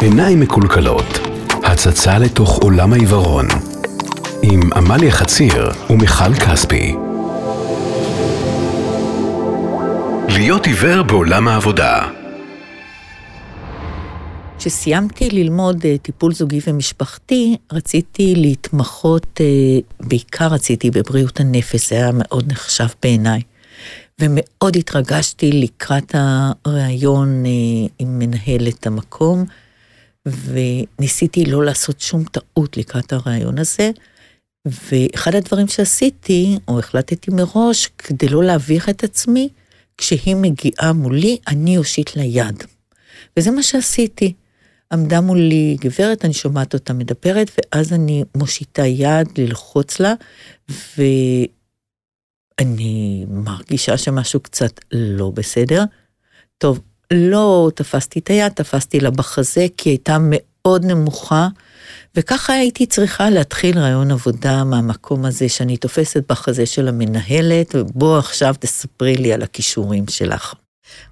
עיניים מקולקלות, הצצה לתוך עולם העיוורון, עם עמליה חציר ומיכל כספי. להיות עיוור בעולם העבודה. כשסיימתי ללמוד אה, טיפול זוגי ומשפחתי, רציתי להתמחות, אה, בעיקר רציתי בבריאות הנפש, זה היה מאוד נחשב בעיניי. ומאוד התרגשתי לקראת הריאיון אה, עם מנהלת המקום, וניסיתי לא לעשות שום טעות לקראת הריאיון הזה. ואחד הדברים שעשיתי, או החלטתי מראש, כדי לא להביך את עצמי, כשהיא מגיעה מולי, אני אושיט לה יד. וזה מה שעשיתי. עמדה מולי גברת, אני שומעת אותה מדברת, ואז אני מושיטה יד ללחוץ לה, ואני מרגישה שמשהו קצת לא בסדר. טוב, לא תפסתי את היד, תפסתי לה בחזה, כי היא הייתה מאוד נמוכה, וככה הייתי צריכה להתחיל רעיון עבודה מהמקום הזה, שאני תופסת בחזה של המנהלת, ובוא עכשיו תספרי לי על הכישורים שלך.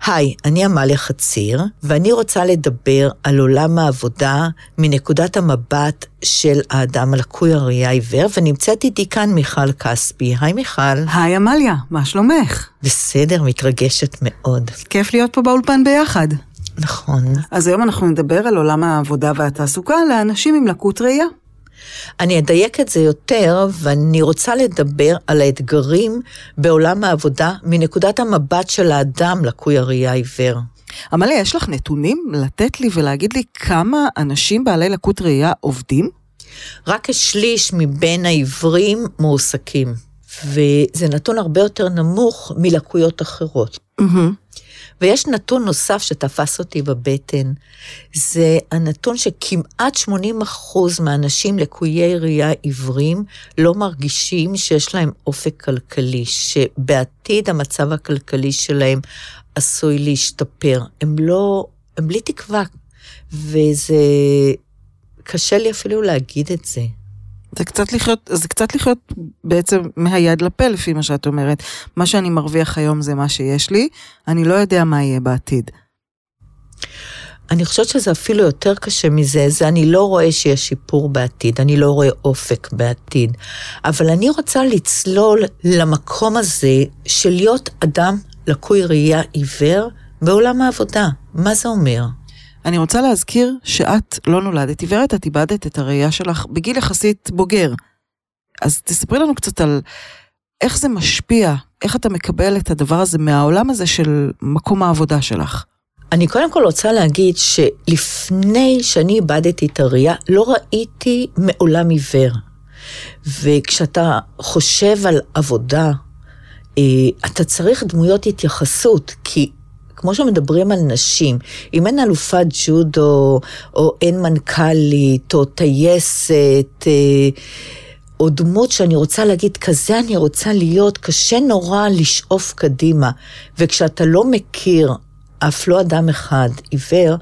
היי, אני עמליה חציר, ואני רוצה לדבר על עולם העבודה מנקודת המבט של האדם הלקוי הראייה עיוור, ונמצאת איתי כאן מיכל כספי. היי מיכל. היי עמליה, מה שלומך? בסדר, מתרגשת מאוד. כיף להיות פה באולפן ביחד. נכון. אז היום אנחנו נדבר על עולם העבודה והתעסוקה לאנשים עם לקות ראייה. אני אדייק את זה יותר, ואני רוצה לדבר על האתגרים בעולם העבודה מנקודת המבט של האדם לקוי הראייה עיוור. עמליה, יש לך נתונים לתת לי ולהגיד לי כמה אנשים בעלי לקות ראייה עובדים? רק כשליש מבין העיוורים מועסקים, וזה נתון הרבה יותר נמוך מלקויות אחרות. Mm-hmm. ויש נתון נוסף שתפס אותי בבטן, זה הנתון שכמעט 80 אחוז מהאנשים לקויי ראייה עיוורים לא מרגישים שיש להם אופק כלכלי, שבעתיד המצב הכלכלי שלהם עשוי להשתפר. הם לא, הם בלי תקווה, וזה קשה לי אפילו להגיד את זה. זה קצת לחיות, זה קצת לחיות בעצם מהיד לפה לפי מה שאת אומרת. מה שאני מרוויח היום זה מה שיש לי, אני לא יודע מה יהיה בעתיד. אני חושבת שזה אפילו יותר קשה מזה, זה אני לא רואה שיש שיפור בעתיד, אני לא רואה אופק בעתיד. אבל אני רוצה לצלול למקום הזה של להיות אדם לקוי ראייה עיוור בעולם העבודה. מה זה אומר? אני רוצה להזכיר שאת לא נולדת עיוורת, את איבדת את הראייה שלך בגיל יחסית בוגר. אז תספרי לנו קצת על איך זה משפיע, איך אתה מקבל את הדבר הזה מהעולם הזה של מקום העבודה שלך. אני קודם כל רוצה להגיד שלפני שאני איבדתי את הראייה, לא ראיתי מעולם עיוור. וכשאתה חושב על עבודה, אה, אתה צריך דמויות התייחסות, כי כמו שמדברים על נשים, אם אין אלופת ג'ודו, או אין מנכ"לית, או טייסת, אה, או דמות שאני רוצה להגיד, כזה אני רוצה להיות, קשה נורא לשאוף קדימה. וכשאתה לא מכיר אף לא אדם אחד עיוור,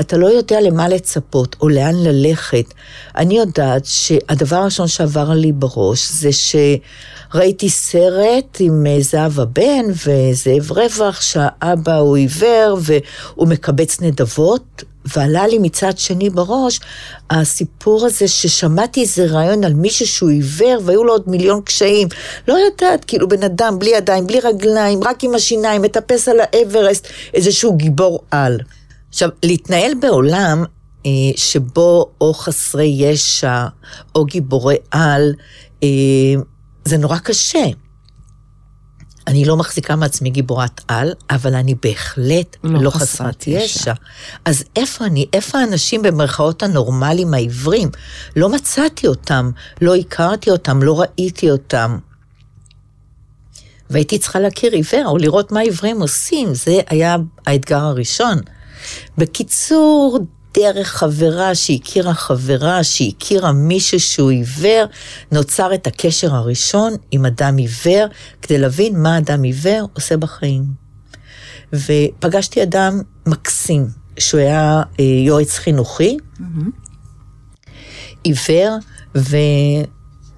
אתה לא יודע למה לצפות או לאן ללכת. אני יודעת שהדבר הראשון שעבר לי בראש זה שראיתי סרט עם זהב הבן וזאב רווח, שהאבא הוא עיוור והוא מקבץ נדבות, ועלה לי מצד שני בראש הסיפור הזה ששמעתי איזה רעיון על מישהו שהוא עיוור והיו לו עוד מיליון קשיים. לא יודעת, כאילו בן אדם בלי ידיים, בלי רגליים, רק עם השיניים, מטפס על האברסט, איזשהו גיבור על. עכשיו, להתנהל בעולם אה, שבו או חסרי ישע או גיבורי על, אה, זה נורא קשה. אני לא מחזיקה מעצמי גיבורת על, אבל אני בהחלט לא, לא חסרת ישע. ישע. אז איפה אני, איפה האנשים במרכאות הנורמליים העיוורים? לא מצאתי אותם, לא הכרתי אותם, לא ראיתי אותם. והייתי צריכה להכיר עיוור, או לראות מה עיוורים עושים, זה היה האתגר הראשון. בקיצור, דרך חברה שהכירה חברה שהכירה מישהו שהוא עיוור, נוצר את הקשר הראשון עם אדם עיוור, כדי להבין מה אדם עיוור עושה בחיים. ופגשתי אדם מקסים, שהוא היה אה, יועץ חינוכי, mm-hmm. עיוור,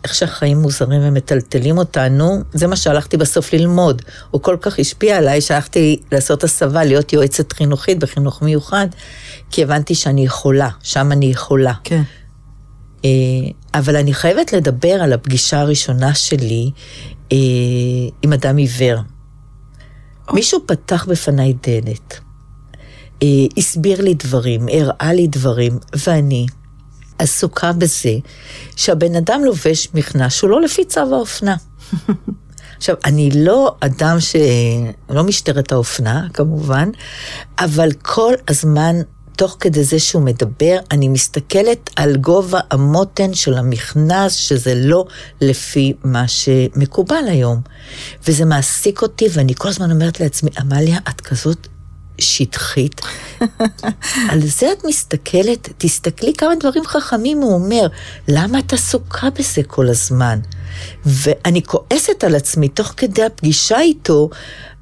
איך שהחיים מוזרים ומטלטלים אותנו, זה מה שהלכתי בסוף ללמוד. הוא כל כך השפיע עליי שהלכתי לעשות הסבה, להיות יועצת חינוכית בחינוך מיוחד, כי הבנתי שאני יכולה, שם אני יכולה. כן. אה, אבל אני חייבת לדבר על הפגישה הראשונה שלי אה, עם אדם עיוור. מישהו פתח בפניי דלת, אה, הסביר לי דברים, הראה לי דברים, ואני עסוקה בזה שהבן אדם לובש מכנס שהוא לא לפי צו האופנה. עכשיו, אני לא אדם ש... לא משטרת האופנה, כמובן, אבל כל הזמן, תוך כדי זה שהוא מדבר, אני מסתכלת על גובה המותן של המכנס, שזה לא לפי מה שמקובל היום. וזה מעסיק אותי, ואני כל הזמן אומרת לעצמי, עמליה, את כזאת שטחית. על זה את מסתכלת, תסתכלי כמה דברים חכמים הוא אומר, למה את עסוקה בזה כל הזמן? ואני כועסת על עצמי תוך כדי הפגישה איתו,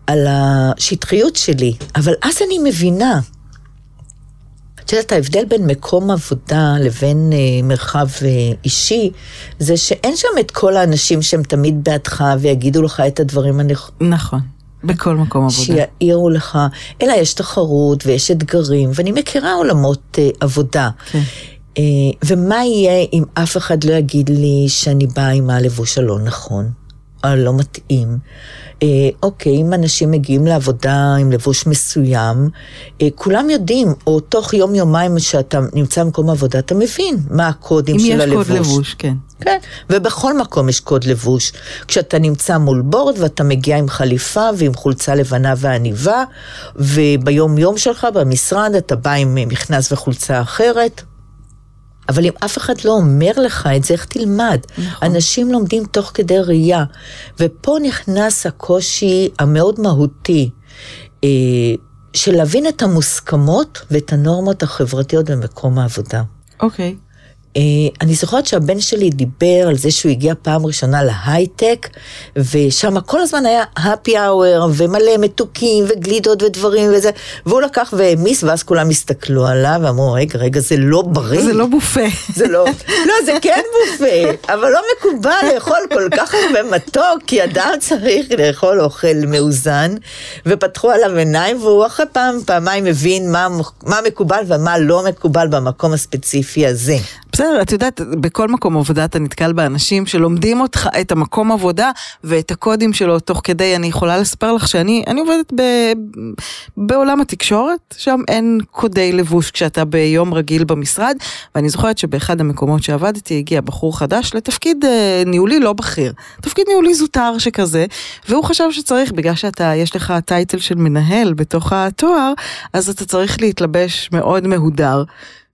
על השטחיות שלי, אבל אז אני מבינה. את יודעת, ההבדל בין מקום עבודה לבין אה, מרחב אה, אישי, זה שאין שם את כל האנשים שהם תמיד בעדך ויגידו לך את הדברים הנכונים. נכון. בכל מקום עבודה. שיעירו לך, אלא יש תחרות ויש אתגרים, ואני מכירה עולמות אה, עבודה. כן. אה, ומה יהיה אם אף אחד לא יגיד לי שאני באה עם הלבוש הלא נכון, הלא מתאים? אה, אוקיי, אם אנשים מגיעים לעבודה עם לבוש מסוים, אה, כולם יודעים, או תוך יום-יומיים שאתה נמצא במקום העבודה, אתה מבין מה הקודים אם של יש הלבוש. קוד לבוש, כן. כן, ובכל מקום יש קוד לבוש. כשאתה נמצא מול בורד ואתה מגיע עם חליפה ועם חולצה לבנה ועניבה, וביום יום שלך במשרד אתה בא עם מכנס וחולצה אחרת. אבל אם אף אחד לא אומר לך את זה, איך תלמד? נכון. אנשים לומדים תוך כדי ראייה. ופה נכנס הקושי המאוד מהותי. אה, של להבין את המוסכמות ואת הנורמות החברתיות במקום העבודה. אוקיי. אה, אני זוכרת שהבן שלי דיבר על זה שהוא הגיע פעם ראשונה להייטק, ושם כל הזמן היה happy hour, ומלא מתוקים, וגלידות ודברים וזה, והוא לקח והעמיס, ואז כולם הסתכלו עליו, ואמרו, רגע, רגע, זה לא בריא. זה לא בופה. זה לא, לא, זה כן בופה, אבל לא מקובל לאכול כל כך הרבה מתוק, כי אדם צריך לאכול אוכל מאוזן, ופתחו עליו עיניים, והוא אחרי פעם, פעמיים מבין מה, מה מקובל ומה לא מקובל במקום הספציפי הזה. בסדר, את יודעת, בכל מקום עבודה אתה נתקל באנשים שלומדים אותך, את המקום עבודה ואת הקודים שלו תוך כדי. אני יכולה לספר לך שאני אני עובדת ב, בעולם התקשורת, שם אין קודי לבוש כשאתה ביום רגיל במשרד, ואני זוכרת שבאחד המקומות שעבדתי הגיע בחור חדש לתפקיד אה, ניהולי לא בכיר, תפקיד ניהולי זוטר שכזה, והוא חשב שצריך, בגלל שאתה, יש לך טייטל של מנהל בתוך התואר, אז אתה צריך להתלבש מאוד מהודר.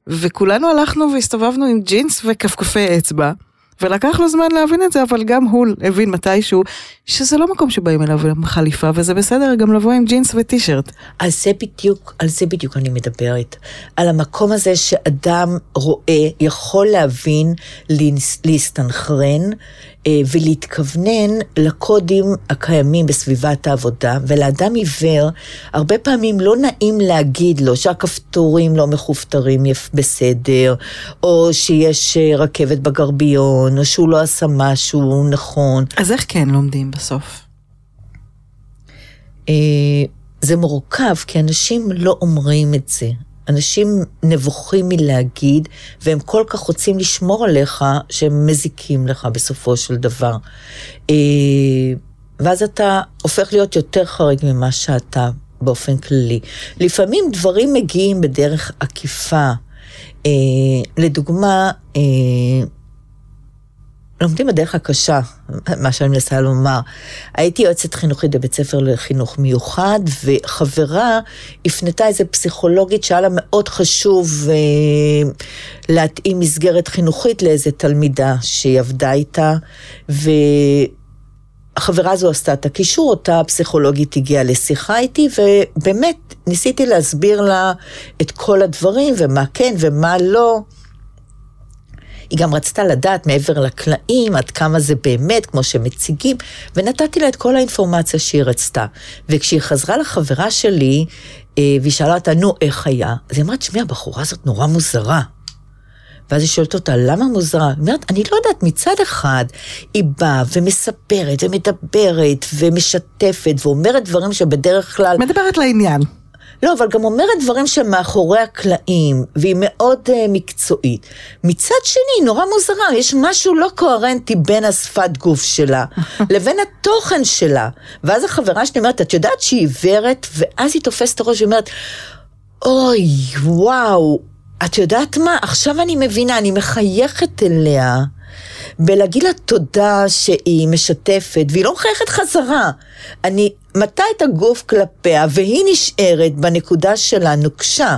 וכולנו הלכנו והסתובבנו עם ג'ינס וכפכפי אצבע. ולקח לו זמן להבין את זה, אבל גם הוא הבין מתישהו שזה לא מקום שבאים אליו עם חליפה, וזה בסדר גם לבוא עם ג'ינס וטישרט. על זה בדיוק, על זה בדיוק אני מדברת. על המקום הזה שאדם רואה, יכול להבין, להס- להסתנכרן ולהתכוונן לקודים הקיימים בסביבת העבודה, ולאדם עיוור, הרבה פעמים לא נעים להגיד לו שהכפתורים לא מכופתרים בסדר, או שיש אה, רכבת בגרביון, או שהוא לא עשה משהו נכון. אז איך כן לומדים בסוף? אה, זה מורכב, כי אנשים לא אומרים את זה. אנשים נבוכים מלהגיד, והם כל כך רוצים לשמור עליך, שהם מזיקים לך בסופו של דבר. אה, ואז אתה הופך להיות יותר חריג ממה שאתה באופן כללי. לפעמים דברים מגיעים בדרך עקיפה. אה, לדוגמה, אה, לומדים בדרך הקשה, מה שאני מנסה לומר. הייתי יועצת חינוכית בבית ספר לחינוך מיוחד, וחברה הפנתה איזה פסיכולוגית שהיה לה מאוד חשוב אה, להתאים מסגרת חינוכית לאיזה תלמידה שהיא עבדה איתה, ו... החברה הזו עשתה את הקישור, אותה פסיכולוגית הגיעה לשיחה איתי, ובאמת ניסיתי להסביר לה את כל הדברים, ומה כן ומה לא. היא גם רצתה לדעת מעבר לקלעים עד כמה זה באמת, כמו שמציגים, ונתתי לה את כל האינפורמציה שהיא רצתה. וכשהיא חזרה לחברה שלי, אה, והיא שאלה אותה, נו, איך היה? אז היא אמרה, תשמעי, הבחורה הזאת נורא מוזרה. ואז היא שואלת אותה, למה מוזרה? היא אומרת, אני לא יודעת, מצד אחד, היא באה ומספרת ומדברת ומשתפת ואומרת דברים שבדרך כלל... מדברת לעניין. לא, אבל גם אומרת דברים שהם מאחורי הקלעים, והיא מאוד uh, מקצועית. מצד שני, נורא מוזרה, יש משהו לא קוהרנטי בין השפת גוף שלה לבין התוכן שלה. ואז החברה שלי אומרת, את יודעת שהיא עיוורת? ואז היא תופסת את הראש ואומרת, אוי, וואו, את יודעת מה? עכשיו אני מבינה, אני מחייכת אליה. בלהגיד לה תודה שהיא משתפת, והיא לא מחייכת חזרה. אני מטה את הגוף כלפיה, והיא נשארת בנקודה שלה נוקשה.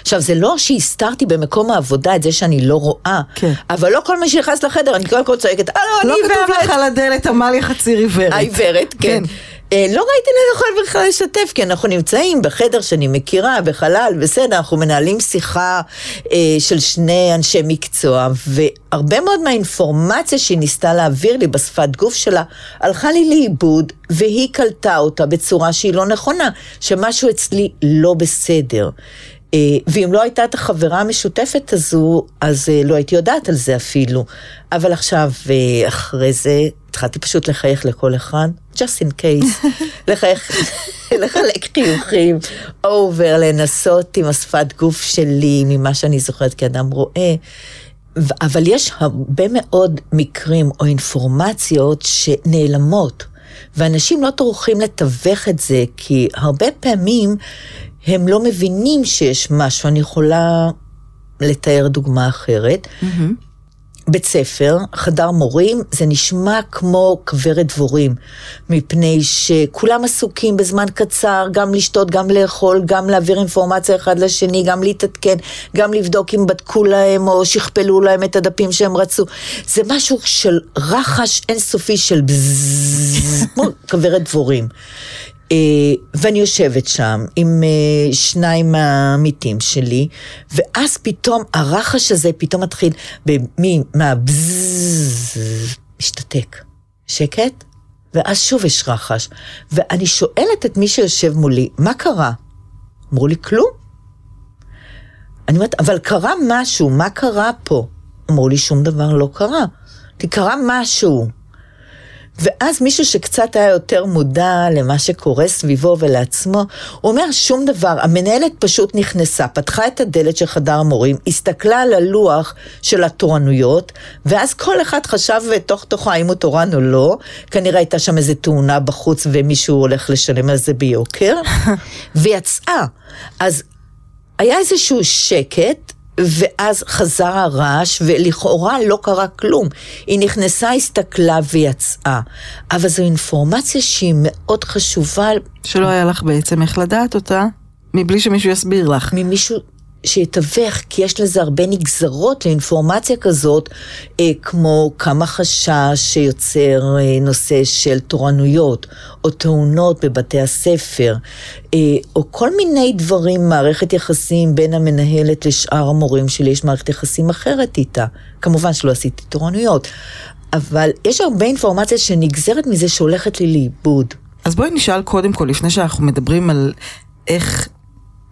עכשיו, זה לא שהסתרתי במקום העבודה את זה שאני לא רואה, כן. אבל לא כל מי שנכנס לחדר, אני קודם כל צועקת, הלו, אני לא עיוורת. כתוב לך על הדלת עמליה חציר עיוורת. העיוורת, כן. כן. אה, לא ראיתי לנכון בכלל לשתף, כי אנחנו נמצאים בחדר שאני מכירה, בחלל, בסדר, אנחנו מנהלים שיחה אה, של שני אנשי מקצוע, והרבה מאוד מהאינפורמציה שהיא ניסתה להעביר לי בשפת גוף שלה, הלכה לי לאיבוד, והיא קלטה אותה בצורה שהיא לא נכונה, שמשהו אצלי לא בסדר. אה, ואם לא הייתה את החברה המשותפת הזו, אז אה, לא הייתי יודעת על זה אפילו. אבל עכשיו, אה, אחרי זה, התחלתי פשוט לחייך לכל אחד, just in case, לחייך, לחלק חיוכים, אובר, לנסות עם השפת גוף שלי, ממה שאני זוכרת כאדם רואה. אבל יש הרבה מאוד מקרים או אינפורמציות שנעלמות, ואנשים לא טורחים לתווך את זה, כי הרבה פעמים הם לא מבינים שיש משהו. אני יכולה לתאר דוגמה אחרת. בית ספר, חדר מורים, זה נשמע כמו כוורת דבורים, מפני שכולם עסוקים בזמן קצר, גם לשתות, גם לאכול, גם להעביר אינפורמציה אחד לשני, גם להתעדכן, גם לבדוק אם בדקו להם או שכפלו להם את הדפים שהם רצו. זה משהו של רחש אינסופי של בזזז, כמו כוורת דבורים. אה, ואני יושבת שם עם אה, שניים מהעמיתים שלי, ואז פתאום הרחש הזה פתאום מתחיל במי, מהבזז, משתתק. שקט? ואז שוב יש רחש. ואני שואלת את מי שיושב מולי, מה קרה? אמרו לי, כלום. אני אומרת, אבל קרה משהו, מה קרה פה? אמרו לי, שום דבר לא קרה. כי קרה משהו. ואז מישהו שקצת היה יותר מודע למה שקורה סביבו ולעצמו, הוא אומר שום דבר, המנהלת פשוט נכנסה, פתחה את הדלת של חדר המורים, הסתכלה על הלוח של התורנויות, ואז כל אחד חשב תוך תוכו האם הוא תורן או לא, כנראה הייתה שם איזו תאונה בחוץ ומישהו הולך לשלם על זה ביוקר, ויצאה. אז היה איזשהו שקט, ואז חזר הרעש, ולכאורה לא קרה כלום. היא נכנסה, הסתכלה ויצאה. אבל זו אינפורמציה שהיא מאוד חשובה שלא היה לך בעצם איך לדעת אותה, מבלי שמישהו יסביר לך. ממישהו שיתווך, כי יש לזה הרבה נגזרות לאינפורמציה כזאת, אה, כמו כמה חשש שיוצר אה, נושא של תורנויות, או תאונות בבתי הספר, אה, או כל מיני דברים, מערכת יחסים בין המנהלת לשאר המורים שלי, יש מערכת יחסים אחרת איתה. כמובן שלא עשיתי תורנויות, אבל יש הרבה אינפורמציה שנגזרת מזה שהולכת לי לאיבוד. אז בואי נשאל קודם כל, לפני שאנחנו מדברים על איך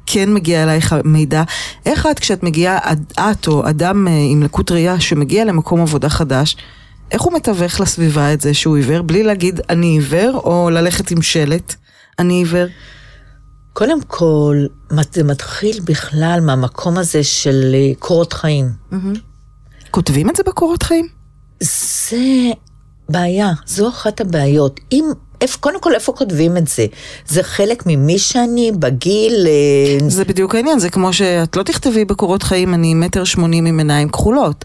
כן מגיע אלייך המידע, איך את כשאת מגיעה, את או אדם אה, עם לקות ראייה שמגיע למקום עבודה חדש, איך הוא מתווך לסביבה את זה שהוא עיוור, בלי להגיד אני עיוור, או ללכת עם שלט, אני עיוור? קודם כל, זה מתחיל בכלל מהמקום הזה של אה, קורות חיים. כותבים את זה בקורות חיים? זה בעיה, זו אחת הבעיות. אם, איפה, קודם כל, איפה כותבים את זה? זה חלק ממי שאני, בגיל... אה, זה בדיוק העניין, זה כמו שאת לא תכתבי בקורות חיים, אני מטר שמונים עם עיניים כחולות.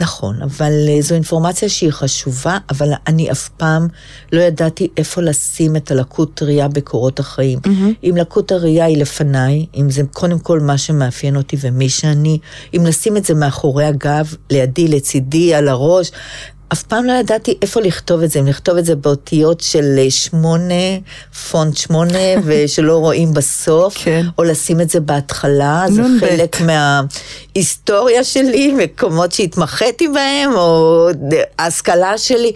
נכון, אבל אה, זו אינפורמציה שהיא חשובה, אבל אני אף פעם לא ידעתי איפה לשים את הלקות ראייה בקורות החיים. אם לקות הראייה היא לפניי, אם זה קודם כל מה שמאפיין אותי ומי שאני, אם לשים את זה מאחורי הגב, לידי, לצידי, על הראש, אף פעם לא ידעתי איפה לכתוב את זה, אם לכתוב את זה באותיות של אה, שמונה, פונט שמונה, ושלא רואים בסוף, כן. או לשים את זה בהתחלה, זה נ"ב. חלק מההיסטוריה שלי, מקומות שהתמחיתי בהם, או ההשכלה שלי.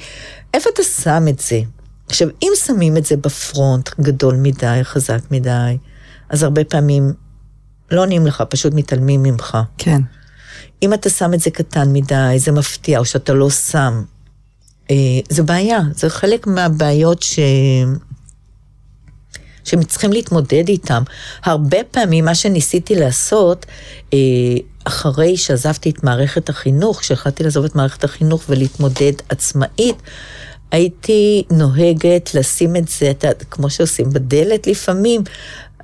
איפה אתה שם את זה? עכשיו, אם שמים את זה בפרונט גדול מדי, חזק מדי, אז הרבה פעמים לא עונים לך, פשוט מתעלמים ממך. כן. אם אתה שם את זה קטן מדי, זה מפתיע, או שאתה לא שם. אה, זה בעיה, זה חלק מהבעיות ש... שהם צריכים להתמודד איתם. הרבה פעמים מה שניסיתי לעשות, אה, אחרי שעזבתי את מערכת החינוך, כשהחלטתי לעזוב את מערכת החינוך ולהתמודד עצמאית, הייתי נוהגת לשים את זה, אתה, כמו שעושים בדלת לפעמים,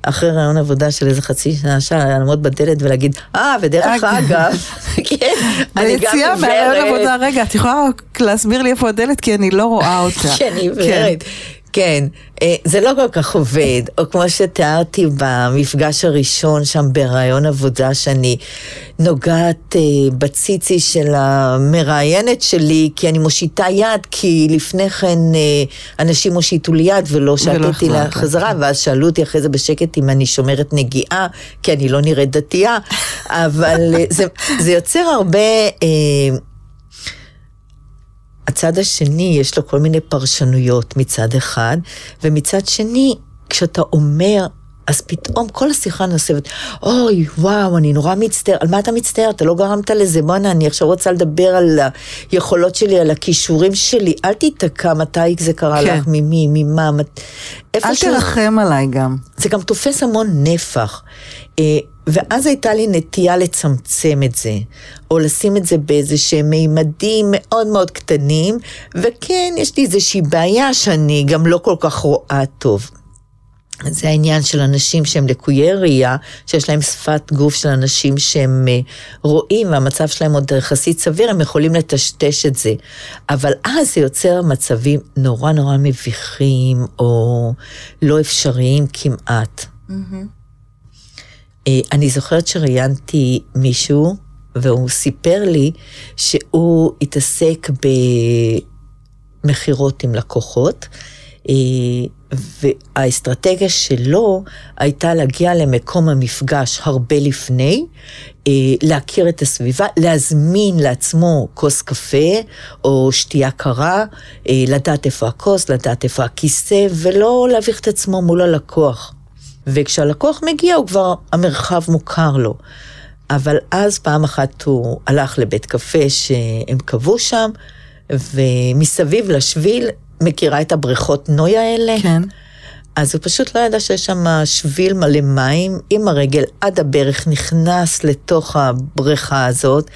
אחרי רעיון עבודה של איזה חצי שנה, שעה, לעמוד בדלת ולהגיד, אה, ודרך אגב, כן, אני גם ביציאה מהרעיון עבודה, רגע, את יכולה להסביר לי איפה הדלת? כי אני לא רואה אותה. כן, אני עיוורת. כן, אה, זה לא כל כך עובד, או כמו שתיארתי במפגש הראשון שם ברעיון עבודה, שאני נוגעת אה, בציצי של המראיינת שלי, כי אני מושיטה יד, כי לפני כן אה, אנשים הושיטו לי יד ולא שתתי לה חזרה, ואז שאלו אותי אחרי זה בשקט אם אני שומרת נגיעה, כי אני לא נראית דתייה, אבל זה, זה יוצר הרבה... הצד השני יש לו כל מיני פרשנויות מצד אחד, ומצד שני, כשאתה אומר, אז פתאום כל השיחה נוספת, אוי, וואו, אני נורא מצטער, על מה אתה מצטער? אתה לא גרמת לזה, בואנה, אני עכשיו רוצה לדבר על היכולות שלי, על הכישורים שלי, אל תיתקע מתי זה קרה כן. לך, ממי, ממה, אל תרחם עליי גם. זה גם תופס המון נפח. אה, ואז הייתה לי נטייה לצמצם את זה, או לשים את זה באיזה שהם מימדים מאוד מאוד קטנים, וכן, יש לי איזושהי בעיה שאני גם לא כל כך רואה טוב. זה העניין של אנשים שהם לקויי ראייה, שיש להם שפת גוף של אנשים שהם אה, רואים והמצב שלהם עוד יחסית סביר, הם יכולים לטשטש את זה. אבל אז זה יוצר מצבים נורא נורא מביכים, או לא אפשריים כמעט. Mm-hmm. אני זוכרת שראיינתי מישהו, והוא סיפר לי שהוא התעסק במכירות עם לקוחות, והאסטרטגיה שלו הייתה להגיע למקום המפגש הרבה לפני, אה, להכיר את הסביבה, להזמין לעצמו כוס קפה או שתייה קרה, לדעת איפה הכוס, לדעת איפה הכיסא, ולא להביך את עצמו מול הלקוח. וכשהלקוח מגיע הוא כבר, המרחב מוכר לו. אבל אז פעם אחת הוא הלך לבית קפה שהם קבעו שם, ומסביב לשביל, מכירה את הבריכות נוי האלה? כן. אז הוא פשוט לא ידע שיש שם שביל מלא מים, עם הרגל עד הברך, נכנס לתוך הבריכה הזאת,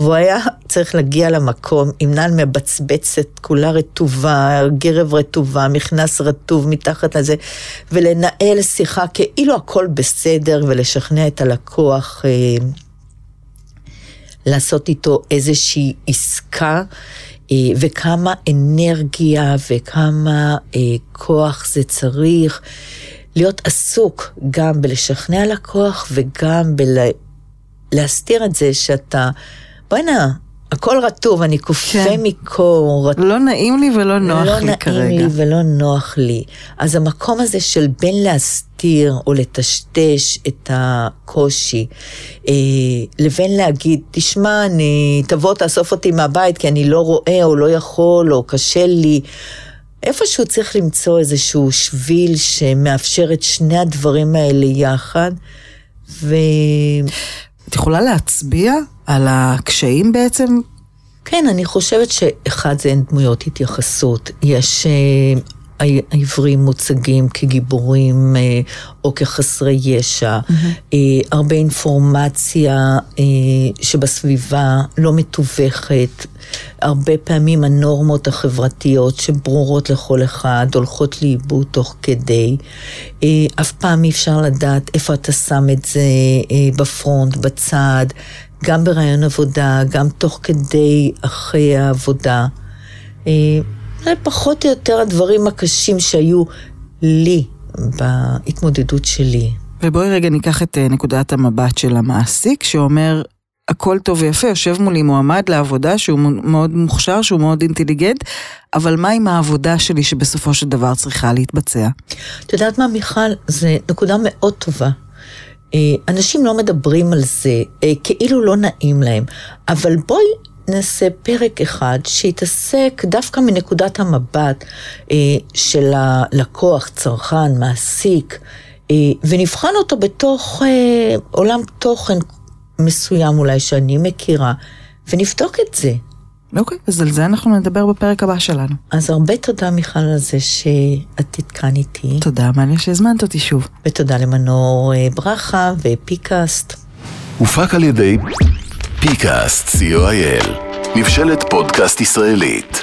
והוא היה צריך להגיע למקום עם נעל מבצבצת, כולה רטובה, גרב רטובה, מכנס רטוב מתחת לזה, ולנהל שיחה כאילו הכל בסדר, ולשכנע את הלקוח אה, לעשות איתו איזושהי עסקה. אה, וכמה אנרגיה וכמה אה, כוח זה צריך להיות עסוק גם בלשכנע לקוח וגם בלהסתיר את זה שאתה, בוא'נה, הכל רטוב, אני כופה כן. מקור. לא נעים לי ולא נוח לא לי כרגע. לא נעים לי ולא נוח לי. אז המקום הזה של בין להסתיר או לטשטש את הקושי, אה, לבין להגיד, תשמע, אני, תבוא תאסוף אותי מהבית כי אני לא רואה או לא יכול או קשה לי. איפשהו צריך למצוא איזשהו שביל שמאפשר את שני הדברים האלה יחד. ו... את יכולה להצביע על הקשיים בעצם? כן, אני חושבת שאחד זה אין דמויות התייחסות. יש אה, העברים מוצגים כגיבורים אה, או כחסרי ישע, mm-hmm. הרבה אינפורמציה שבסביבה לא מתווכת, הרבה פעמים הנורמות החברתיות שברורות לכל אחד הולכות לאיבוד תוך כדי. אף פעם אי אפשר לדעת איפה אתה שם את זה בפרונט, בצד, גם ברעיון עבודה, גם תוך כדי אחרי העבודה. זה פחות או יותר הדברים הקשים שהיו לי בהתמודדות שלי. ובואי רגע ניקח את אה, נקודת המבט של המעסיק, שאומר, הכל טוב ויפה, יושב מולי מועמד לעבודה שהוא מאוד מוכשר, שהוא מאוד אינטליגנט, אבל מה עם העבודה שלי שבסופו של דבר צריכה להתבצע? את יודעת מה, מיכל? זו נקודה מאוד טובה. אה, אנשים לא מדברים על זה, אה, כאילו לא נעים להם, אבל בואי נעשה פרק אחד שיתעסק דווקא מנקודת המבט אה, של הלקוח, צרכן, מעסיק, אה, ונבחן אותו בתוך אה, עולם תוכן מסוים אולי שאני מכירה, ונבדוק את זה. אוקיי, אז על זה אנחנו נדבר בפרק הבא שלנו. אז הרבה תודה, מיכל, על זה שאת איתכאן איתי. תודה, מעניין שהזמנת אותי שוב. ותודה למנור אה, ברכה ופיקאסט. הופק על ידי פיקאסט, co.il, מבשלת פודקאסט ישראלית.